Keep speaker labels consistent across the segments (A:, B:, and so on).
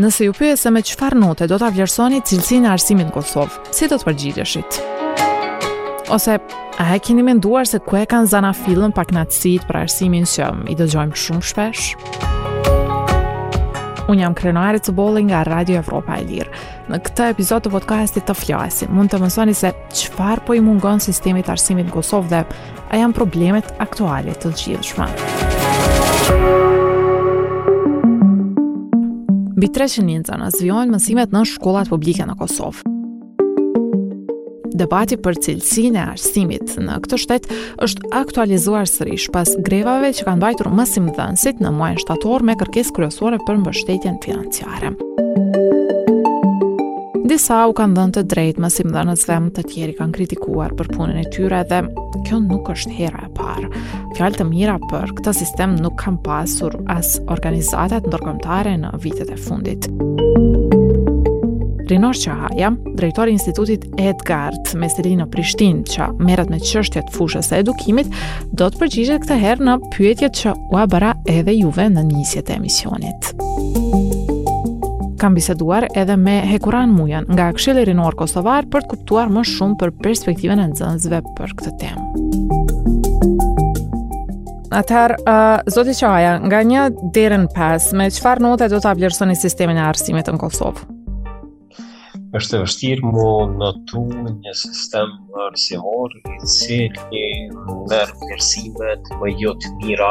A: Nëse ju pyes se me çfarë note do ta vlerësoni cilësinë e arsimit në Kosovë, si do të përgjigjeshit? Ose a e keni menduar se ku e kanë zanafillën pakënaqësitë për arsimin që i dëgjojmë shumë shpesh? Unë jam Krenare Cubolli nga Radio Evropa e Lirë. Në këtë episod të podcastit Të flasim, mund të mësoni se çfarë po i mungon sistemit të arsimit në Kosovë dhe a janë problemet aktuale të zgjidhshme? Mbi 300 mijë nxënës vijojnë mësimet në shkollat publike në Kosovë. Debati për cilësinë e arsimit në këtë shtet është aktualizuar sërish pas grevave që kanë mbajtur mësimdhënësit në muajin shtator me kërkesë kryesore për mbështetjen financiare. fare. Disa u kanë dhënë të drejtë mësimdhënësve e të tjerë i kanë kritikuar për punën e tyre dhe kjo nuk është hera e parë. Fjalë të mira për këtë sistem nuk kanë pasur as organizatat ndërkombëtare në vitet e fundit. Rinor Qehaja, drejtor i institutit EdGuard, me seli në Prishtinë, që merret me çështje të fushës së edukimit, do të përgjigjet këtë herë në pyetjet që ua bëra edhe juve në nisje të emisionit. Kam biseduar edhe me Hekuran Mujën nga Këshilli Rinor Kosovar për të kuptuar më shumë për perspektivën e nxënësve për këtë temë. Atëherë, uh, zoti Qehaja, nga një deri në pesë, me çfarë note do ta vlerësonit sistemin e arsimit në Kosovë?
B: është e vështirë m'u notu një sistem arsimor i cili merr vlerësimet më jo të mira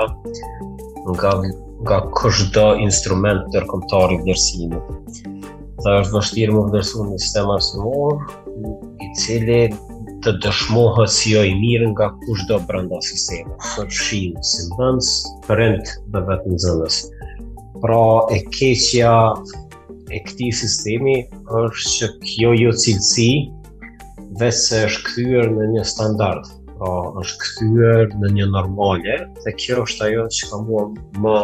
B: nga, nga kushdo instrument ndërkombëtar i vlerësimit. Dhe është vështirë m'u vlerësu një sistem arsimor i cili të dëshmohet si jo i mirë nga kushdo brenda sistemit, përfshirë mësimdhënës, prindër dhe vetë nxënës. Pra e keqja e këtij sistemi është që kjo jocilësi vetëm se është kthyer në një standard, pra është kthyer në një normale dhe kjo është ajo që mua më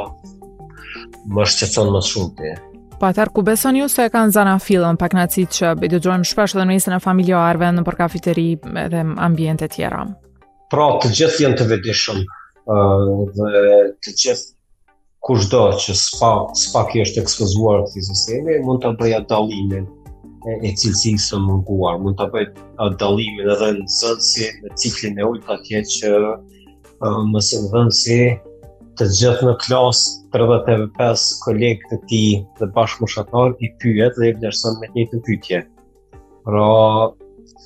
B: më shqetëson më së shumti.
A: Po atëherë ku besoni ju se e kanë zanafillën pakënaqësitë që i dëgjojmë shpesh edhe në mesin e familjarëve, nëpër kafiteri dhe ambiente tjera?
B: Pra të gjithë janë të vetëdijshëm dhe të gjithë kushdo që së paku i është ekspozuar këtij sistemi mund ta bëjë atë dallimin e, e cilësisë së munguar, mund ta bëjë dallimin edhe nxënësi në ciklin e ulët atje që mësimdhënësi të gjithë në klasë 35 kolegë të tij dhe bashkëmoshatarë i pyet dhe i vlerëson me të njëjtën pyetje. Pra,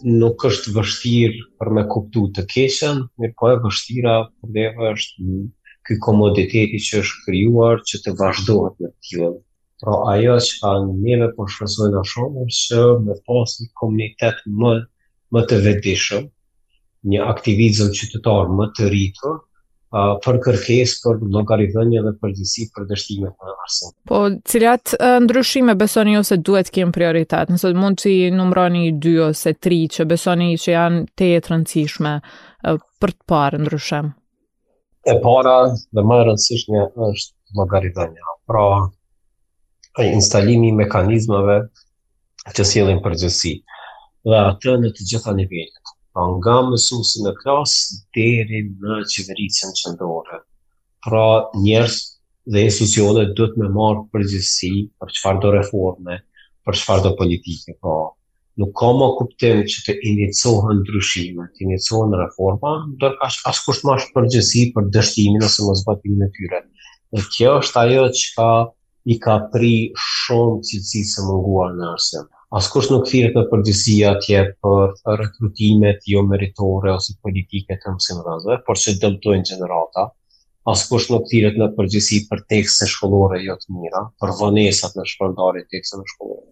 B: nuk është vështirë për me kuptu të keqen, mirëpo e vështira për neve është ky komoditeti që është krijuar që të vazhdohet me të tillën. Pra ajo që çka neve po shpresojna shumë është që me pas një komunitet më, më të vetëdijshëm, një aktivizëm qytetar më të rritur, për kërkesë për llogaridhënie dhe përgjegjësi për dështimet në arsim.
A: Po, cilat ndryshime besoni ju se duhet të kenë prioritet? Nëse mund t'i numëroni dy ose tri që besoni që janë tejet të rëndësishme për të parë ndryshim.
B: E para dhe më e rëndësishme është llogaridhënia. Pra, ai instalimi i mekanizmave që sjellin përgjegjësi dhe atë në të gjitha nivelet. Pra, nga mësuesi në klasë deri në qeverisjen qendrore. Pra, njerëz dhe institucione duhet me marrë përgjegjësi për çfarëdo reforme, për çfarëdo politike, pra, Nuk ka më kuptim që të inicohen ndryshime, të inicohen reforma, ndërkaq askush mos të ketë përgjegjësi për dështimin ose moszbatimin e tyre. Dhe kjo është ajo çka i ka pri shumë cilësisë së munguar në arsim. Askush nuk thirret në përgjegjësi atje për rekrutimet jo meritore ose politike të mësimdhënësve, por që dëmtojnë gjenerata, Askush nuk thirret në përgjegjësi për tekste shkollore jo të mira, për vonesat në shpërndarje të teksteve shkollore.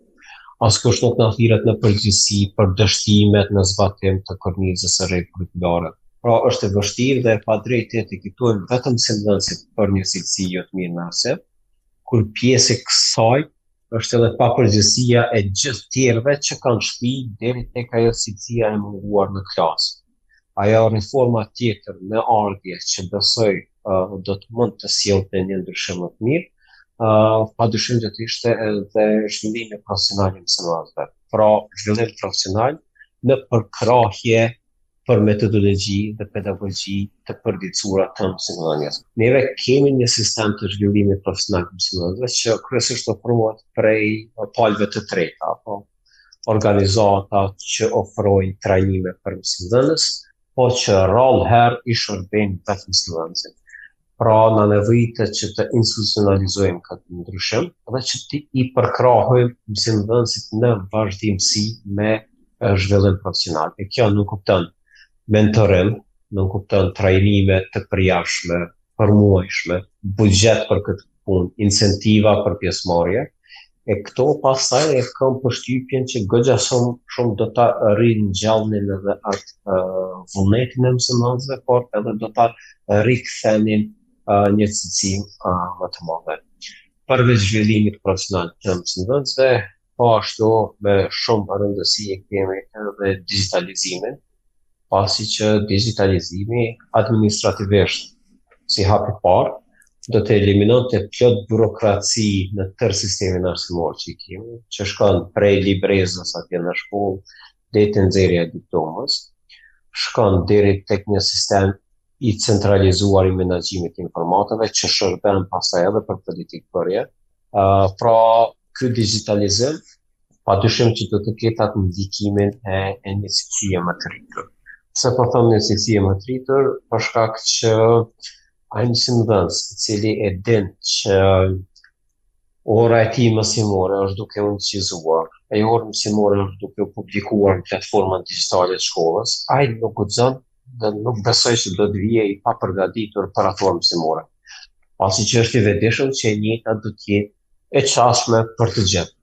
B: Askush nuk na thirret në përgjegjësi për dështimet në zbatim të kornizës së re kurrikulare. Pra është e vështirë dhe e padrejtë të etiketojmë vetëm mësimdhënësit për një cilësi jo të mirë në arsim, kur pjesë e kësaj, është edhe papërgjegjësia e gjithë tjerëve që kanë shti deri tek ajo cilësia e munguar në klasë. Ajo reforma tjetër me radhë që besoj do të mund të sjellte një ndryshim më të mirë, pa dyshim do të ishte edhe zhvillimi profesional i mësimdhënësve. Pra, zhvillim profesional në përkrahje për metodologji dhe pedagogji të përditësuara të mësimdhënies. Neve kemi një sistem të zhvillimit profesional të mësimdhënësve që kryesisht ofrohet prej palëve të treta, apo organizata që ofrojnë trajnime për mësimdhënës, po që rrallëherë i shërbejnë vetë mësimdhënësit. Pra, na nevojitet që të institucionalizojmë këtë ndryshim dhe që t'i përkrahim mësimdhënësit në vazhdimësi me zhvillim profesional. E kjo nënkupton mentorim, nënkupton trajnime të përjavshme, përmuajshme, buxhet për këtë punë, incentiva për pjesëmarrje, e këto pastaj e kam përshtypjen që goxha shumë shumë do ta ringjallnin edhe atë vullnetin e mësimdhënësve, por edhe do ta rikthenin një cilësi më të madhe. Përveç zhvillimit profesional të mësimdhënësve, Po ashtu, me shumë rëndësi e kemi edhe digitalizimin, pasi që digitalizimi administrativisht si hap i parë do të eliminonte plot burokraci në tërë sistemin arsimor që i kemi, që shkon prej librezës atje në shkollë, deri te nxjerrja e diplomës, shkon deri tek një sistem i centralizuar i menaxhimit të informatave që shërben pastaj edhe për politikëbërje. Pra, ky digjitalizim pa dyshim që do të ketë atë ndikimin e, e një cilësie më të rritur. Pse po them një cilësie më të rritur? Për shkak që ai mësimdhënës, i cili e din që Ora e tij mësimore është duke u incizuar, ajo orë mësimore është duke u publikuar në platformën digjitale të shkollës, ai nuk guxon dhe nuk besoj që do të vijë i papërgaditur për atë orë mësimore, pasi që është i vetëdijshëm që e njëjta do të
A: jetë e qasshme për të
B: gjithë.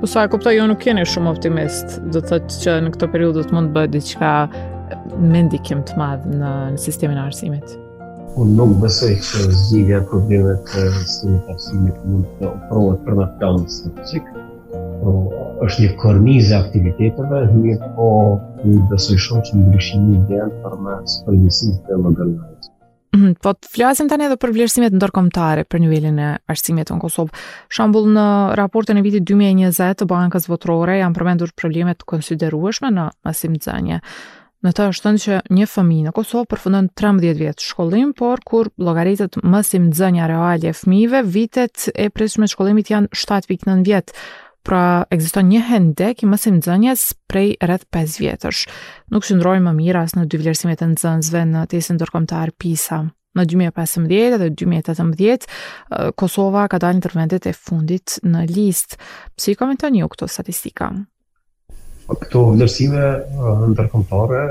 B: Po
A: sa e kuptoj, ju nuk jeni shumë optimist. Do të thotë që në këtë periudhë do të mund të bëhet diçka me ndikim të madh në, në sistemin e arsimit.
B: Unë nuk besoj që zgjidhja e problemeve të sistemit të arsimit mund të ofrohet përmes planit strategjik. Po është një kornizë e aktiviteteve, mirëpo unë besoj shumë që ndryshimi vjen përmes përgjegjësisë dhe llogaridhënies.
A: Mhm, po të flasim tani edhe për vlerësimet ndërkombëtare për nivelin e arsimit në Kosovë. Shembull në raportin e vitit 2020 të Bankës Botërore janë përmendur probleme të konsiderueshme në mësimnxënie. Në të është thënë që një fëmijë në Kosovë përfundon 13 vjet shkollim, por kur llogaritet mësimnxënia reale e fëmijëve, vitet e pritshme të shkollimit janë 7.9 vjet, Pra, ekziston një hendek i mësimnxënies prej rreth 5 vjetësh. Nuk qëndrojmë më mirë as në dy vlerësimet e nxënësve në testin ndërkombëtar PISA. Në 2015 dhe 2018, Kosova ka dalë ndër vendet e fundit në listë. Si i komentoni ju këto statistika?
B: Po, këto vlerësime ndërkombëtare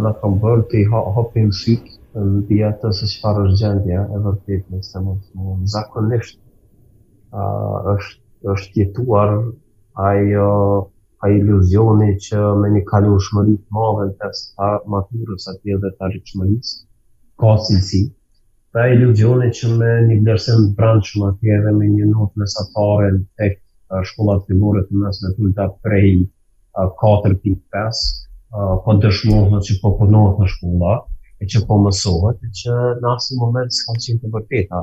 B: na kanë bërë të hapim sytë mbi atë se çfarë është gjendja e vërtetë në sistem. Zakonisht A është është jetuar ai ai iluzioni që me një kalueshmëri të madhe në test të maturës atëherë dhe të arritshmërisë ka cilësi. Pra iluzioni që me një vlerësim të brendshëm dhe me një notë mesatare tek shkollat fillore të mesme të ulta prej 4.5 po dëshmohet që po punohet në shkolla e që po mësohet e që në asnjë moment s'ka qenë të vërteta.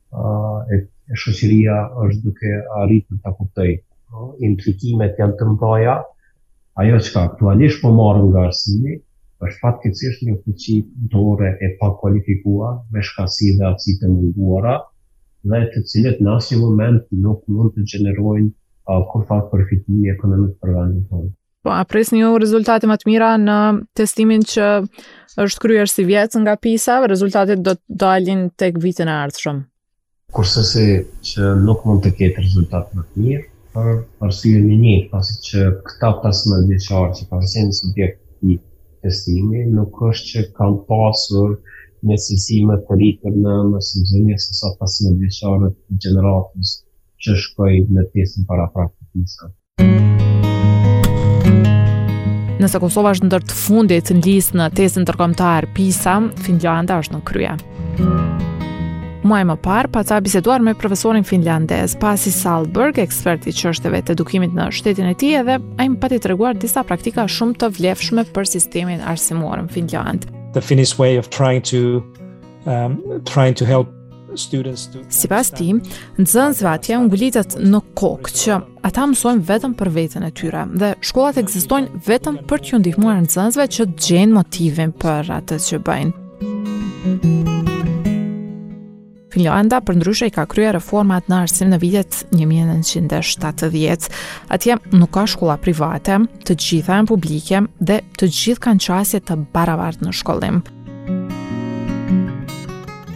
B: e shoqëria është duke arritur ta kuptojë. Implikimet janë të mëdha. Ajo çka aktualisht po marrim nga arsimi, është fatkeqësisht një fuqi punëtore e pakualifikuar, me shkathtësi dhe aftësi të munguara, dhe të cilët në asnjë moment nuk mund të gjenerojnë kurrfarë përfitimi ekonomik për vendin tonë.
A: Po, a presni ju rezultate më të mira në testimin që është kryer sivjet nga PISA, rezultatet do të dalin tek vitin e ardhshëm.
B: Kurrsesi që nuk mund të ketë rezultat më të mirë, për arsye një një, pasi që këta 15 vjeçarë që kanë qenë subjekt i testimit, nuk është që kanë pasur një cilësi më të rritur në mësimnxënie, sesa 15 vjeçarët e gjeneratës që shkoi në testin paraprak të PISA-s.
A: Nëse Kosova është ndër të fundit në listë në testin ndërkombëtar PISA, Finlanda është në krye. Muaj më parë, pata biseduar me profesorin finlandez, Pasi Sahlberg, ekspert i çështjeve të edukimit në shtetin e tij edhe ai më pati treguar disa praktika shumë të vlefshme për sistemin arsimor në Finlandë.
C: The Finnish way of trying to um trying to help students to
A: Sipas tij, nxënësve atje u ngulitet në kokë që ata mësojnë vetëm për veten e tyre dhe shkollat ekzistojnë vetëm për t'ju ndihmuar nxënësve që të gjejnë motivin për atë që bëjnë. Finlanda përndryshe i ka kryer reformat në arsim në vitet 1970. Atje nuk ka shkolla private, të gjitha janë publike dhe të gjithë kanë qasje të barabartë në shkollim.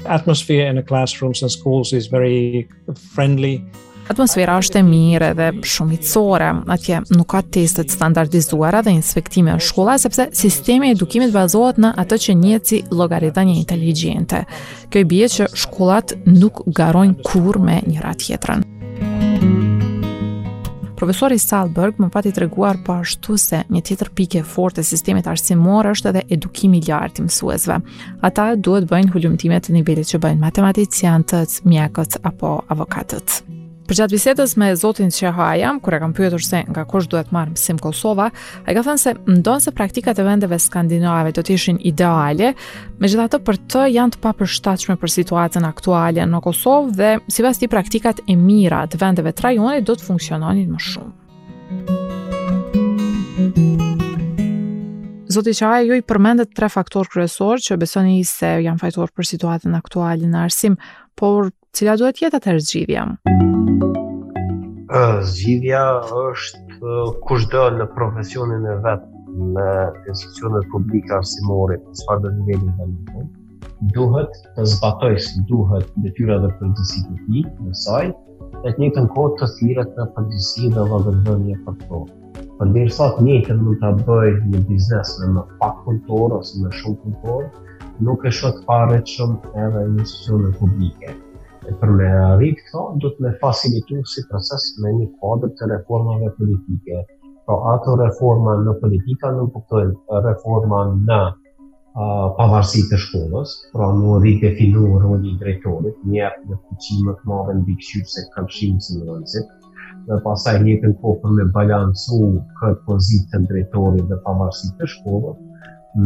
C: atmosphere in a classroom and schools is very friendly
A: Atmosfera është e mirë dhe shumë miqësore. Atje nuk ka teste të standardizuara dhe inspektime në shkolla sepse sistemi i edukimit bazohet në atë që njihet si llogaridhënie inteligjente. Kjo i bie që shkollat nuk garojnë kurrë me njëra tjetrën. Profesori Sahlberg më pati treguar po ashtu se një tjetër pikë e fortë e sistemit arsimor është edhe edukimi i lartë i mësuesve. Ata duhet të bëjnë hulumtime të nivelit që bëjnë matematicianët, mjekët apo avokatët. Përgjatë bisedës me zotin Qehaja, kur e kam pyetur se nga kush duhet marrë mësim Kosova, ai ka thënë se ndonëse praktikat e vendeve skandinave do të ishin ideale, megjithatë për të janë të papërshtatshme për situatën aktuale në Kosovë dhe sipas tij praktikat e mira të vendeve të rajonit do të funksiononin më shumë. Zoti Qehaja, ju i përmendët tre faktorë kryesorë që besoni se janë fajtorë për situatën aktuale në arsim, por Cila duhet të jetë atëherë zgjidhja?
B: Zgjidhja është kushdo në profesionin e vet në institucionet publike arsimore, çfarë do të vjen në vend, duhet të zbatojë si duhet detyrat dhe përgjegjësitë e tij më saktë, e të njëjtën kohë të thirret në përgjegjësi dhe llogaridhënie për to. Përderisa të njëjtën mund ta bëjë një biznes me më pak punëtorë ose me shumë punëtorë, nuk e shoh të paarritshme edhe në institucione publike. E për me arrit këto, duhet me facilitu si proces në një kuadër të reformave politike. Pra ato reforma në politika nënkuptojnë reforma në pavarësi të shkollës, pra me u ridefinu roli i drejtorit, me i dhanë fuqi më të madhe në mbikëqyrje ka mësimdhënësit, dhe pastaj njëjtën kohë për me balansu këtë pozitë të drejtorit dhe pavarësi të shkollës,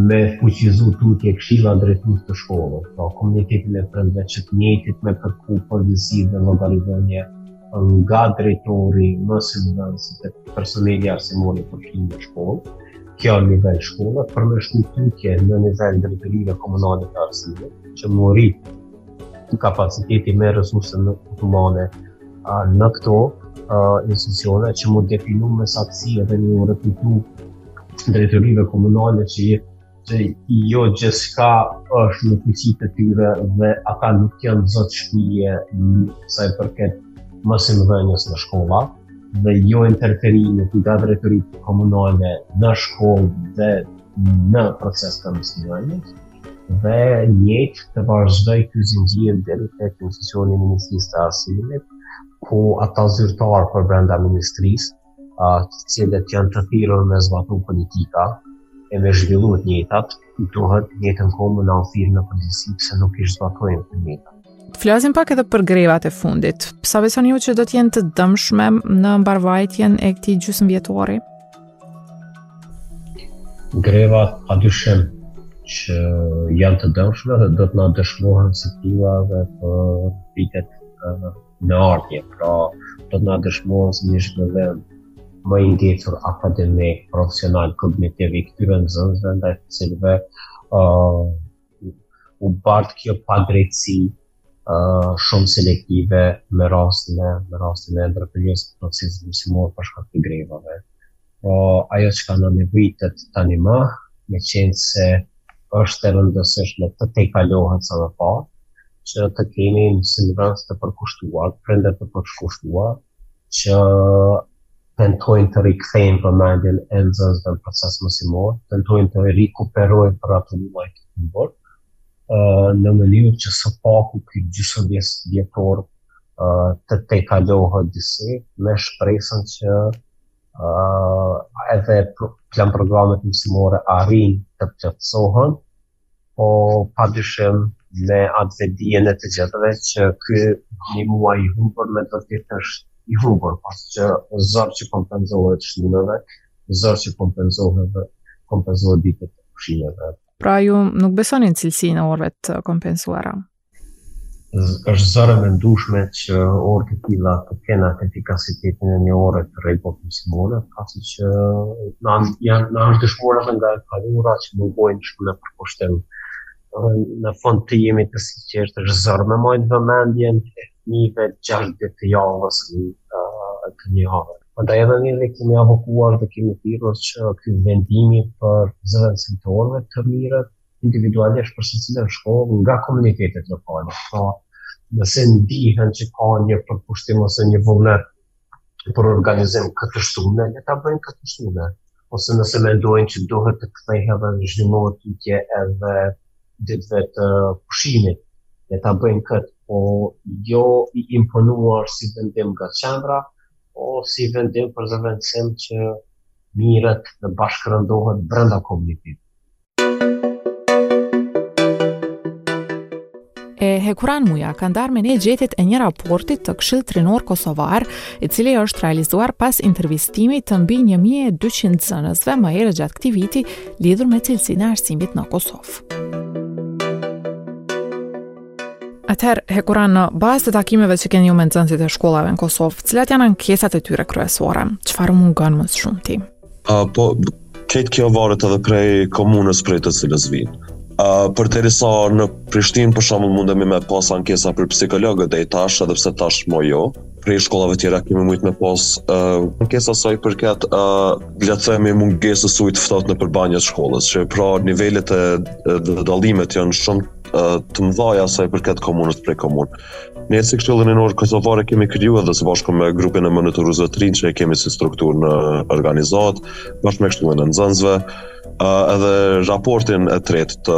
B: me fuqizu tutje këshillat drejtues të shkollës, pra komunitetin e prindve që të njëjtit me kërku përgjegjësi dhe llogaridhënie nga drejtori, mësimdhënësit e personeli arsimor i përfshirë në shkollë, Kjo në nivel shkolle për me shku tutje në nivel të drejtorive komunale të arsimit, që me u rrit kapaciteti me resurse humane në këto institucione që me u definu me saktësi edhe me ia rikujtu drejtorive komunale që jo gjithçka është në fuqi të tyre dhe ata nuk janë zot shpije sa i përket mësimdhënies në shkolla. dhe jo interferime nga drejtoritë komunale në shkollë dhe në proces të mësimdhënies dhe njëjtë të vazhdojë ky zinxhir deri te institucioni i Ministrisë të Arsimit ku ata zyrtarë përbrenda Ministrisë të cilët janë të thirrur me zbatu politika e me zhvillu të njëjtat Kuptohet, njëjtën kohë me u thirrë në përgjegjësi pse nuk i zbatojnë të njëjtat.
A: Të flasim pak edhe për grevat e fundit. Sa besoni ju që do të jenë të dëmshme në mbarvajtjen e këtij gjysmëvjetori?
B: Grevat pa dyshim që janë të dëmshme dhe do të na dëshmohen si të tilla edhe për vitet në ardhje, pra do të na dëshmohen si një zhvillim më i ngecur akademik, profesional, kognitiv i këtyre nxënësve ndaj të cilëve uh, u bart kjo padrejtësi uh, shumë selektive me rastin e me rastin e ndërprerjes së procesit mësimor për shkak të grevave. Po ajo çka na nevojitet tani më, meqenëse është e rëndësishme të tejkalohet sa më parë, që të kemi një sindikatë të përkushtuar, prindër të përkushtuar, që tentojnë të rikthejnë vëmendjen e nxënësve në proces mësimor, tentojnë të rikuperojnë për atë muaj të humbur, në mënyrë që së paku ky gjysmëvjetor të tejkalohet disi, me shpresën që uh, edhe planprogramet mësimore arrijnë të plotësohen, po padyshim me atë vetëdijen e të gjithëve që ky një muaj i humbur me të vërtetë është i humbur, pasi që zor që kompenzohet shtuneve, zor që kompenzohet dhe kompenzohet ditët e pushimeve.
A: Pra ju nuk besoni në cilësinë e orëve të kompensuara?
B: Është zor e mendueshme që orë të tilla të kenë atë efikasitetin e një ore të rregullt mësimore, pasi që na janë na është dëshmuar edhe nga e kaluara që mungojnë shumë në përkushtim. Dhe në fund të jemi të sinqertë, është zor me majtë vëmendjen e fëmijëve gjashtë ditë të javës në uh, të një javë. Andaj edhe ne dhe kemi avokuar dhe kemi thirrur që ky vendimi për zëvendësim të orëve të mirret individualisht për secilën shkollë nga komunitetet lokale. Pra, nëse ndihen që ka një përkushtim ose një vullnet për organizim të shtunave, le ta bëjnë të shtunave. Ose nëse mendojnë që duhet të kthehet dhe të zhvillohet tutje edhe ditëve të pushimit, le ta bëjnë këtë, po jo i imponuar si vendim nga qendra, po si vendim për zëvendësim që mirret dhe bashkërëndohet brenda komunitetit.
A: e Hekuran Muja ka ndarë me ne gjetjet e një raportit të Këshillit Rinor Kosovar, i cili është realizuar pas intervistimit të mbi 1200 nxënësve më herët gjatë këtij viti lidhur me cilësinë e arsimit në Kosovë. Atëherë, Hekuran, në bazë të takimeve që keni ju me nxënësit e shkollave në Kosovë, cilat janë ankesat e tyre kryesore? Çfarë u mungon më së shumti?
D: Uh, po, krejt kjo varet edhe prej komunës prej të cilës vijnë. Uh, përderisa në Prishtinë, për shembull mundemi me pas ankesa për psikologët deri tash, edhe pse tash mo jo, prej shkollave tjera kemi mujtë me pas uh, ankesa sa i përket uh, le të themi mungesës ujit t'ftohtë nëpër banjot e shkollës, që pra nivelet e, e, e dallimet janë shumë uh, të mëdhaja sa i përket komunës prej komunë. Ne si Këshilli Rinor Kosovar kemi kryu edhe së bashku me grupin e monitoruesve të rinj që e kemi si strukturë në organizatë, bashkë me këshillin e nxënësve, edhe raportin e tretë të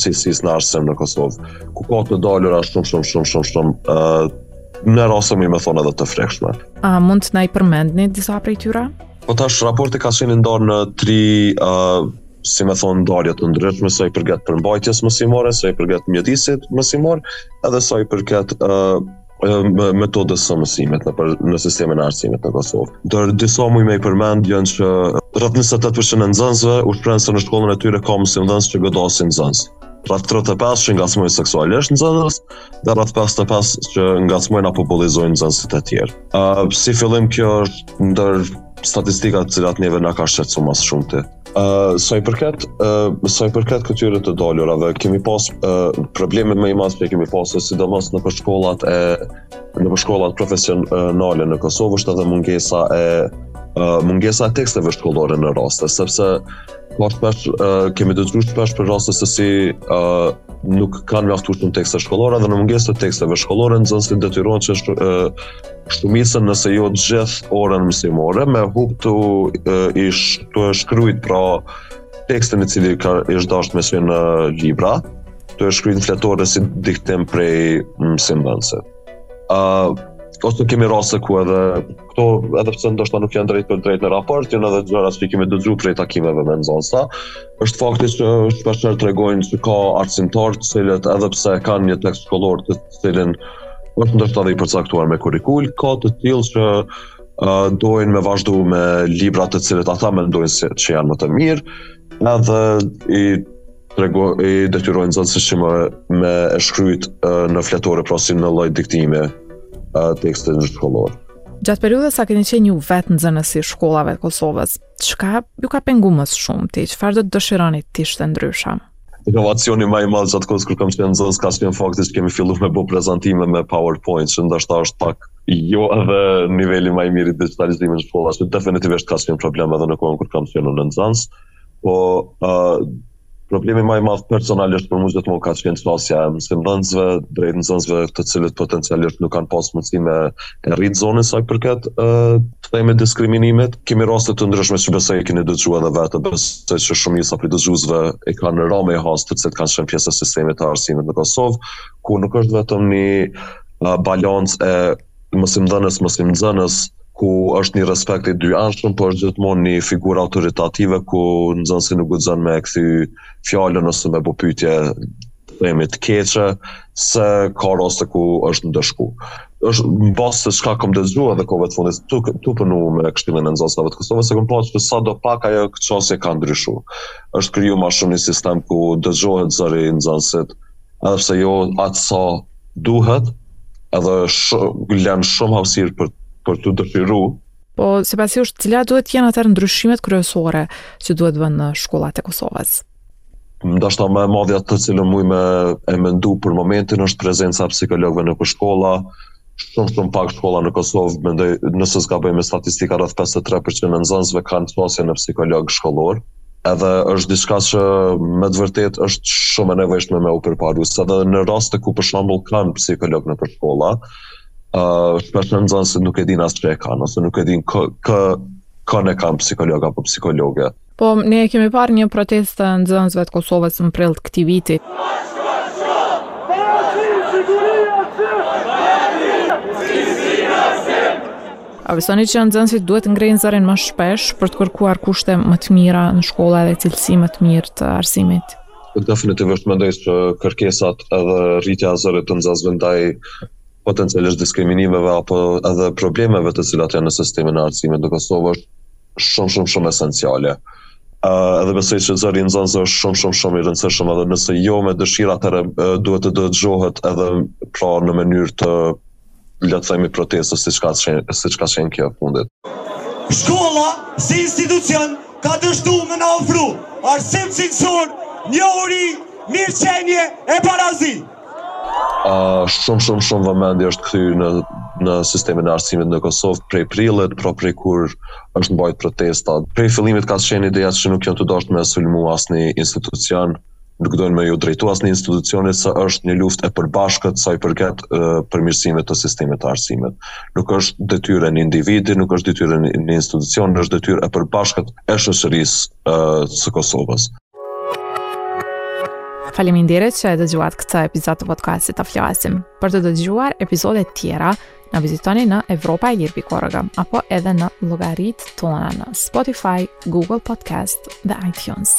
D: cilësisë në arsim në Kosovë, ku ka të dalura jashtë shumë, shumë, shumë, shumë, shumë, shumë në rase muj me thonë edhe të frikshme.
A: A mund të na i përmendni disa prej tyre?
D: Po tash raporti ka qenë i ndarë në tri uh, si me thonë ndarje të ndryshme sa i përket përmbajtjes mësimore, sa i përket mjedisit mësimor, edhe sa i përket uh, metodës së mësimit në, për, në sistemin e arsimit në Kosovë. Ndër disa që muj me i përmend janë që rreth 28% e nxënësve u shprenë se në shkollën e tyre ka mësimdhënës që godasin nxënës. Rreth 35% që ngacmojnë seksualisht nxënësit dhe rreth 55% që ngacmojnë apo bullizojnë nxënësit e tjerë. Uh, si fillim kjo është ndër statistikat të cilat neve na ka shqetësu ma së shumti. Ë uh, sa i përket ë uh, sa i përket këtyre të dalurave, kemi pas uh, problemi më i madh që kemi pasur sidomos nëpër shkollat e nëpër shkollat profesionale në Kosovë është edhe mungesa e uh, mungesa e teksteve shkollore në raste, sepse Po shpesh kemi dëgjuar shpesh për raste se si nuk kanë mjaftueshëm tekste shkollore dhe në mungesë të teksteve shkollore nxënësit detyrohen që shumicën nëse jo të gjithë orën mësimore me hup tu i tu shkrujt pra tekstin i cili ka, është dasht me qenë në libra, tu e shkrujt në fletore si diktim prej mësimdhënësit. Ë uh, ose kemi raste ku edhe këto edhe pse ndoshta nuk janë drejtpërdrejt në raport, janë edhe gjëra që kemi dëgju prej takimeve me nxënësa, është fakti që shpeshherë tregojnë se ka arsimtarë të cilët edhe pse e kanë një tekst shkollor të cilin është ndoshta dhe i përcaktuar me kurrikul, ka të tillë që uh, dojnë me vazhdu me libra të cilët ata mendojnë se që janë më të mirë, edhe i Trego i detyrojnë nxënësit që me e shkrujt në fletore, pra si një lloj diktimi tekstin shkollor.
A: Gjatë periudhës sa keni qenë ju vetë nxënës i shkollave të Kosovës, çka ju ka pengu ma së shumti? Çfarë do të dëshironi të ishte ndryshe?
D: Inovacioni më i madh gjatë kohës kur kam qenë nxënës ka qenë fakti që kemi fillu me bo prezantime me PowerPoint, që ndoshta është pak jo edhe niveli më i mirë i digitalizimit në shkolla, se definitivisht ka qenë problem edhe në kohën kur kam qenë nxënës. Po, uh, problemi më i madh personalisht për mua gjithmonë ka qenë qasja e mësimdhënësve, drejt nxënësve të cilët potencialisht nuk kanë pas mundësi me e ngrit zonin sa i përket ë uh, themi diskriminimit. Kemi raste të ndryshme që besoj e keni dëgjuar edhe vetë, besoj se shumica prej dëgjuesve e kanë rënë e has të cilët kanë qenë pjesë e sistemit të arsimit në Kosovë, ku nuk është vetëm një uh, balancë e mësimdhënës, mësim nxënës, ku është një respekt i dyanshëm, por është gjithmonë një figurë autoritative ku nxënësi nuk guxon me kthy fjalën ose me bë pyetje të themi të keqe se ka raste ku është ndëshku. Është në bazë se çka kam dëgjuar edhe kohëve të fundit tu tu punu me këshillin e nxënësave të Kosovës se kam pa që sa do pak ajo qasje ka ndryshuar. Është kriju më shumë një sistem ku dëgjohet zëri i nxënësit, edhe pse jo aq sa duhet, edhe shumë len shumë hapësirë për për të dëshiruar.
A: Po sipas jush, cilat duhet të jenë ato ndryshimet kryesore që duhet të bëhen në shkollat e Kosovës?
D: Ndoshta ma e madhja të cilën muj me e mendu për momentin është prezenca e psikologëve nëpër shkolla, shumë shumë pak shkolla në Kosovë, mendoj nëse s'gaboj me statistika rreth 53% e nxënësve kanë qasje në psikolog shkollor, edhe është diçka që me të vërtetë është shumë e nevojshme me u përparu, se edhe në raste ku për shembull kanë psikolog nëpër shkolla, uh, shpeshherë nxënësit nuk e din as që e kanë, ose nuk e din kë, kë, kënë e kanë psikolog apo psikologe.
A: Uh, Po, ne e kemi parë një protestë të nxënësve të Kosovës në prill të këtij viti. A besoni që nxënësit duhet të ngrejnë zërin më shpesh për të kërkuar kushte më të mira në shkolla edhe cilësi më të mirë të arsimit?
D: Definitivisht mendoj se kërkesat edhe rritja e zërit të nxënësve ndaj potencialisht diskriminimeve apo edhe problemeve të cilat janë në sistemin e arsimit në Kosovë është shumë shumë shumë esenciale. Ë uh, edhe besoj se zëri i nxënësve është shumë shumë shumë i rëndësishëm edhe nëse jo me dëshirë atëherë uh, duhet të dëgjohet edhe pra në mënyrë të le të themi protestës siç ka qenë siç ka qenë kjo fundit.
E: Shkolla si institucion ka dështu me na ofru arsim cilësor, njohuri, mirëqenie e
D: barazi. Shumë, shumë, shumë vëmendje është kthy në, në sistemin e arsimit në Kosovë, prej prillit, pra prej kur është mbajt protesta. Prej fillimit ka qenë ideja që nuk jam tu dashtë me sulmu asni institucion, nuk dojmë me ju drejtu asni institucioni, se është një luft e përbashkët sa i përket përmirësimit të sistemit të arsimit. Nuk është detyrë e një individi, nuk është detyrë e një institucioni, është detyrë e përbashkët e shoqërisë së Kosovës.
A: Faleminderit që e dëgjuat këtë epizod të podcastit Të flasim. Për të dëgjuar epizode të tjera, na vizitoni në Evropa e Lirë pikë org apo edhe në llogaritë tona në Spotify, Google Podcast dhe iTunes.